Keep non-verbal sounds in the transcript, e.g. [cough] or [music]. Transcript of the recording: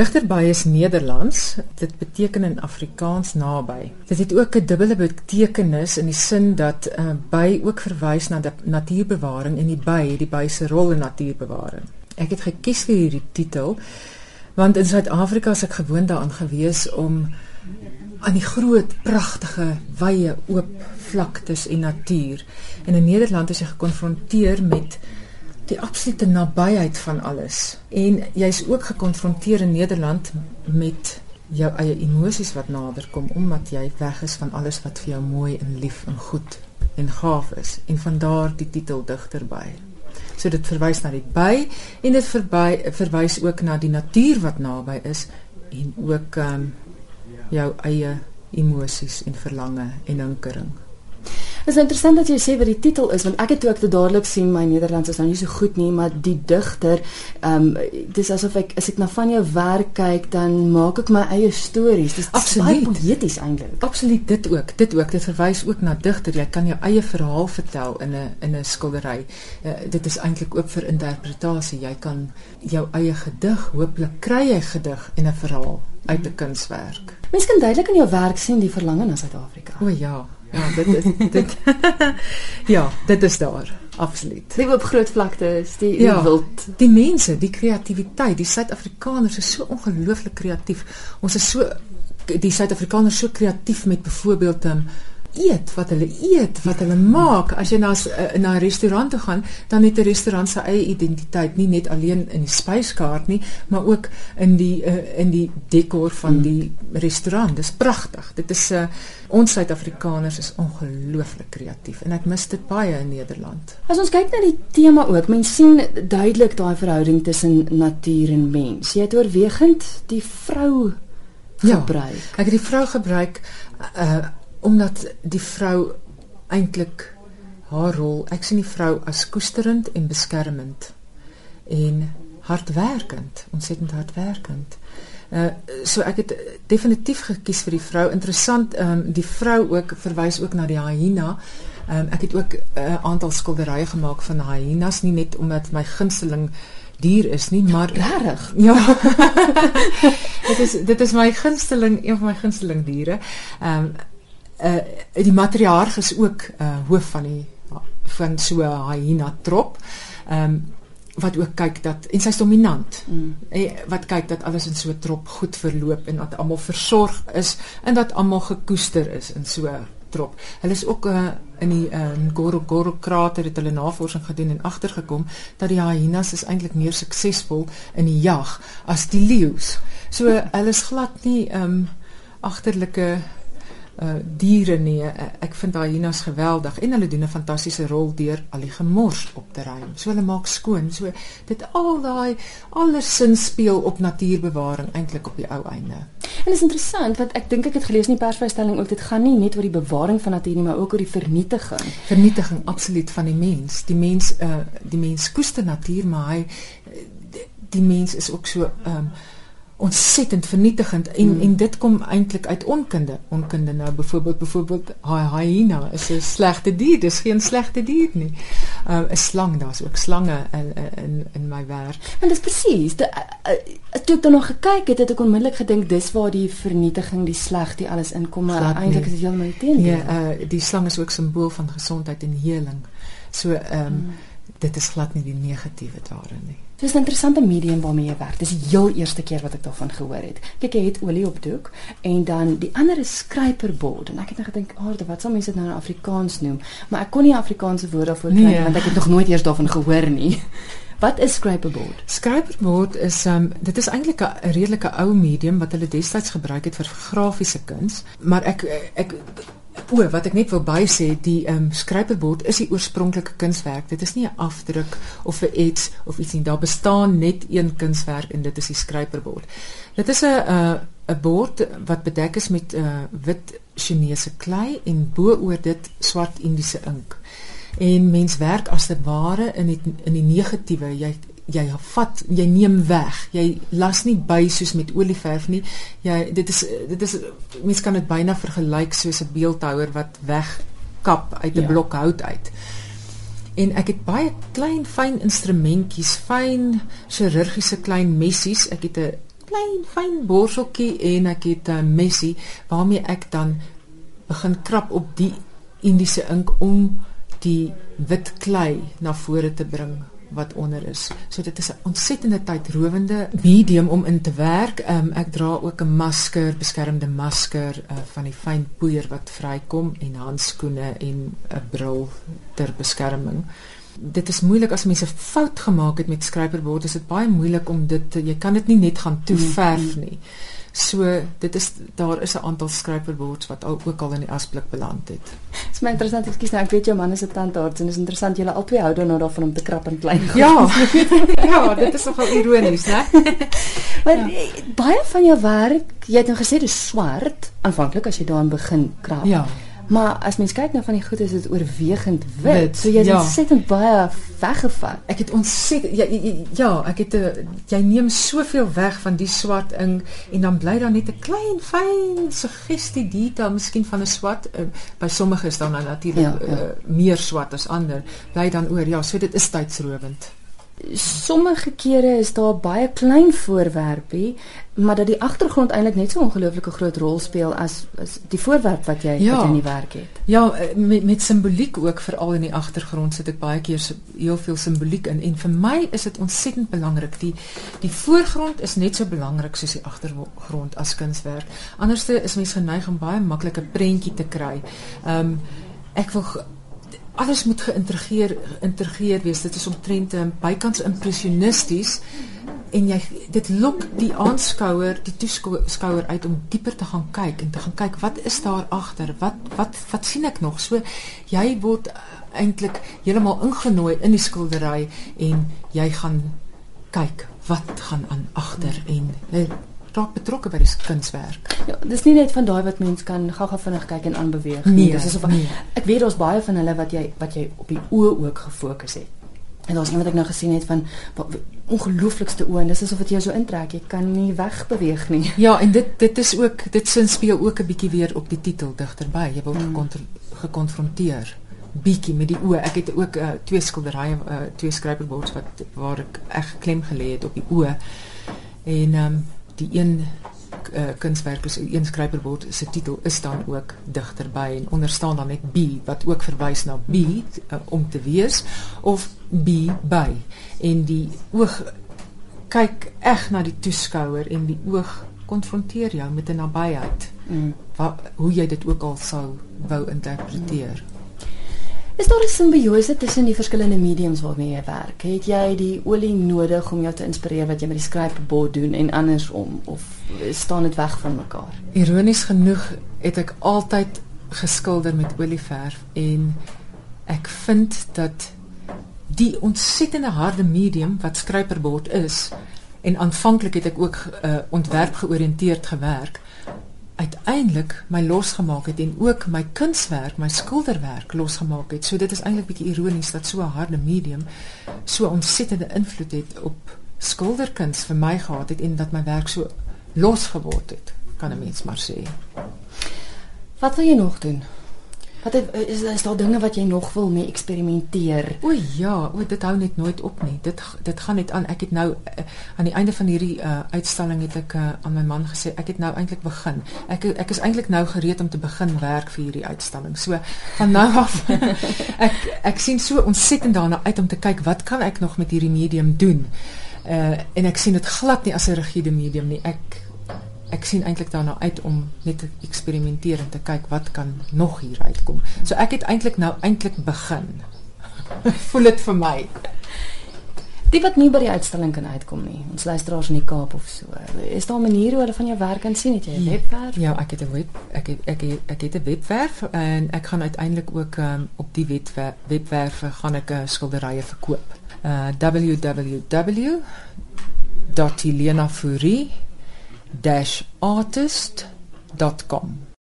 Digterby is Nederlands. Dit beteken in Afrikaans naby. Dit het ook 'n dubbele betekenis in die sin dat uh, by ook verwys na natuurbewaring en die by, die by se rol in natuurbewaring. Ek het gekies vir hierdie titel want in Suid-Afrika is ek gewoond daaraan gewees om aan die groot, pragtige, wye, oop vlaktes en natuur. En in Nederland is jy gekonfronteer met die absolute nabyheid van alles. En jy's ook gekonfronteer in Nederland met jou eie emosies wat nader kom omdat jy weg is van alles wat vir jou mooi en lief en goed en gaaf is. En van daar die titel digterby. So dit verwys na die by en dit verby verwys ook na die natuur wat naby is en ook ehm um, jou eie emosies en verlange en hinkering. Dit is interessant dat jy sê wat die titel is want ek het toe ek dit dadelik sien my Nederlands is nou nie so goed nie maar die digter ehm um, dis asof ek as ek na van jou werk kyk dan maak ek my eie stories. Dis absoluut poëties eintlik. Absoluut dit ook. Dit ook dit verwys ook na digter. Jy kan jou eie verhaal vertel in 'n in 'n skildery. Uh, dit is eintlik ook vir interpretasie. Jy kan jou eie gedig, hooplik kry jy gedig en 'n verhaal uit 'n kunswerk. Mens kan duidelik in jou werk sien die verlange na Suid-Afrika. O ja. Ja, dit is dit. [laughs] ja, dit is daar. Absoluut. Die op groot vlaktes, die, die ja, wild, die mense, die kreatiwiteit, die Suid-Afrikaners is so ongelooflik kreatief. Ons is so die Suid-Afrikaners so kreatief met byvoorbeeld 'n um, ehm, eet wat hulle eet, wat hulle maak. As jy na eh, na 'n restaurant toe gaan, dan het 'n restaurant sy eie identiteit, nie net alleen in die spyskaart nie, maar ook in die uh, in die dekor van mm. die restaurant. Dis pragtig. Dit is 'n uh, ons Suid-Afrikaners is ongelooflik kreatief en ek mis dit baie in Nederland. As ons kyk na die tema ook, mens sien duidelik daai verhouding tussen natuur en mens. Jy het oorwegend die vrou gebruik. Ja, ek het die vrou gebruik uh omdat die vrou eintlik haar rol, ek sien die vrou as koesterend en beskermend en hardwerkend, ontsettend hardwerkend. Uh so ek het definitief gekies vir die vrou. Interessant, ehm um, die vrou ook verwys ook na die hyena. Ehm um, ek het ook 'n uh, aantal skilderye gemaak van hyenas, nie net omdat my gunsteling dier is nie, maar regtig. [laughs] Ja. [laughs] dit is dit is my gunsteling, een van my gunsteling diere. Ehm um, uh die matriarg is ook uh hoof van die van so 'n hyena trop. Ehm um, wat ook kyk dat en sy's dominant. Mm. En wat kyk dat alles in so 'n trop goed verloop en dat almal versorg is en dat almal gekoester is in so 'n trop. Hulle is ook uh, in die uh, Ngorongoro krater het hulle navorsing gedoen en agtergekom dat die hyenas is eintlik meer suksesvol in die jag as die leeu's. So hulle is glad nie ehm um, agterlike uh diere nie. Ek vind daai hyenas geweldig en hulle doen 'n fantastiese rol deur al die gemors op te ruim. So hulle maak skoon. So dit al daai alles sin speel op natuurbewaring eintlik op die ou einde. En is interessant want ek dink ek het gelees in die persvrystelling ook dit gaan nie net oor die bewaring van natuur nie, maar ook oor die vernietiging. Vernietiging absoluut van die mens. Die mens uh die mens koester natuur, maar hy die, mens is ook so um, ontsettend vernietigend en mm. en dit kom eintlik uit onkunde. Onkunde nou byvoorbeeld byvoorbeeld hyena is 'n slegte dier, dis geen slegte dier nie. 'n uh, Slang, daar's ook slange in in in my werk. En dis presies. Uh, uh, toe ek dan nog gekyk het, het ek onmiddellik gedink dis waar die vernietiging, die sleg, die alles inkom, maar eintlik is dit heeltemal teenoor. Ja, uh, die slang is ook simbool van gesondheid en heling. So ehm um, mm. dit is glad nie die negatiewe daarin nie. Dis 'n interessante medium waarmee jy werk. Dis die heel eerste keer wat ek daarvan gehoor het. Kyk, jy het olie op doek en dan die ander is skryperbord en ek het net gedink, "Aarde, wat sal mense dit nou in Afrikaans noem?" Maar ek kon nie Afrikaanse woord daarvoor kry nee. want ek het nog nooit eers daarvan gehoor nie. [laughs] Wat is skryperbord? Skryperbord is um dit is eintlik 'n redelike ou medium wat hulle destyds gebruik het vir grafiese kuns, maar ek ek O, wat ek net wil by sê, die ehm um, skryperbord is die oorspronklike kunswerk. Dit is nie 'n afdruk of 'n iets of iets nie. Daar bestaan net een kunswerk en dit is die skryperbord. Dit is 'n 'n uh, 'n bord wat bedek is met 'n uh, wit Chinese klei en bo-oor dit swart Indiese ink. En mens werk as dit ware in die, in die negatiewe. Jy jy vat jy neem weg. Jy las nie by soos met olieverf nie. Jy dit is dit is mense kan dit byna vergelyk soos 'n beeldhouer wat wegkap uit 'n ja. blok hout uit. En ek het baie klein fyn instrumentjies fyn chirurgiese klein messies. Ek het 'n klein fyn borseltjie en ek het 'n messie waarmee ek dan begin krap op die Indiese ink om die wit klei na vore te bring wat onder is. So dit is 'n ontsettende tydrowende medium om in te werk. Um, ek dra ook 'n masker, beskermende masker uh, van die fyn poeier wat vrykom en handskoene en 'n bril ter beskerming. Dit is moeilik as mense fout gemaak het met skryperbord, is dit baie moeilik om dit jy kan dit nie net gaan toeverf nie. So dit is daar is 'n aantal skryperboards wat al, ook al in die asblik beland het. Dit is my interessant, ek kies nou ek weet jou man is 'n tandarts en is interessant julle albei hou dan nou daarvan om te krap en klein. Ja. [laughs] ja, dit is nogal ironies, né? [laughs] maar ja. baie van jou werk, jy het nou gesê dis swart aanvanklik as jy daarin begin krap. Ja. Maar as mens kyk nou van die goed is dit oorwegend wit. wit so jy het ja. ontsettend baie weggevat. Ek het ontsettend ja, ja ja, ek het 'n eh, jy neem soveel weg van die swart ink en dan bly daar net 'n klein fyn suggestie detail miskien van 'n swart uh, by sommige is dan natuurlik ja, ja. uh, meer swart as ander. Bly dan oor. Ja, so dit is tydsrowend sommige kere is daar baie klein voorwerpe, maar dat die agtergrond eintlik net so ongelooflike groot rol speel as, as die voorwerp wat jy ja. in die werk het. Ja, eh, met met simboliek ook veral in die agtergrond sit ek baie keer heel veel simboliek in en vir my is dit ontsettend belangrik. Die die voorgrond is net so belangrik soos die agtergrond as kunswerk. Anderste is mens geneig om baie maklike prentjie te kry. Ehm um, ek wil alles moet geïntegreer geïntegreer wees. Dit is omtrent um, bykans impressionisties en jy dit lok die aanskouer, die toeskouer uit om dieper te gaan kyk en te gaan kyk wat is daar agter? Wat wat wat sien ek nog? So jy word uh, eintlik heeltemal ingenooi in die skildery en jy gaan kyk wat gaan aan agter en uh, raak betrokke by die kunswerk. Ja, dis nie net van daai wat mens kan gou-gou vinnig kyk en aanbeweeg nie. Nee, dis asof nee. ek weet daar's baie van hulle wat jy wat jy op die oë ook gefokus het. En daar's een wat ek nou gesien het van ongelooflikste oë en dis asof dit jou so intrek. Jy kan nie wegbeweeg nie. [laughs] Ja, en dit dit is ook dit sin speel ook 'n bietjie weer op die titel digterby. Jy word hmm. gekonfronteer bietjie met die oë. Ek het ook uh, twee skilderye, uh, twee skryperboards wat waar ek reg klem gelê het op die oë. En ehm um, die een uh, kunswerk is een skrywer word se titel is dan ook digterby en onder staan dan net be wat ook verwys na be uh, om te wees of be by en die oog kyk eg na die toeskouer en die oog konfronteer jou met 'n nabyheid mm. wat hoe jy dit ook al sou wou interpreteer mm. Is daar 'n simbiose tussen die verskillende mediums waarmee jy werk? Het jy die olie nodig om jou te inspireer wat jy met die skrypbord doen en andersom of staan dit weg van mekaar? Ironies genoeg het ek altyd geskilder met olieverf en ek vind dat die ontsettende harde medium wat skrypbord is en aanvanklik het ek ook uh, ontwerp georiënteerd gewerk uiteindelik my losgemaak het en ook my kunswerk, my skilderwerk losgemaak het. So dit is eintlik bietjie ironies dat so 'n harde medium so ontsettende invloed het op skilderkuns vir my gehad het en dat my werk so losgeword het, kan 'n mens maar sê. Wat wil jy nog doen? Wat het, is is daar dinge wat jy nog wil mee eksperimenteer? O ja, o dit hou net nooit op nie. Dit dit gaan net aan. Ek het nou uh, aan die einde van hierdie uh, uitstalling het ek uh, aan my man gesê ek het nou eintlik begin. Ek ek is eintlik nou gereed om te begin werk vir hierdie uitstalling. So van nou [laughs] af ek ek sien so ontsettend daarna uit om te kyk wat kan ek nog met hierdie medium doen. Uh en ek sien dit glad nie as 'n rigiede medium nie. Ek ek sien eintlik daarna uit om net te eksperimenteer en te kyk wat kan nog hier uitkom. So ek het eintlik nou eintlik begin. [laughs] Voel dit vir my. Die wat nie by die uitstalling kan uitkom nie. Ons luisteraars in die Kaap of so. Is daar 'n manier hoe hulle van jou werk kan sien? Het jy 'n ja. webwerf? Ja, ek het 'n web ek het, ek het, ek het 'n webwerf en ek gaan uiteindelik ook um, op die webwerf webwerf gaan ek uh, skilderye verkoop. Uh www.helenafourie.com artist.com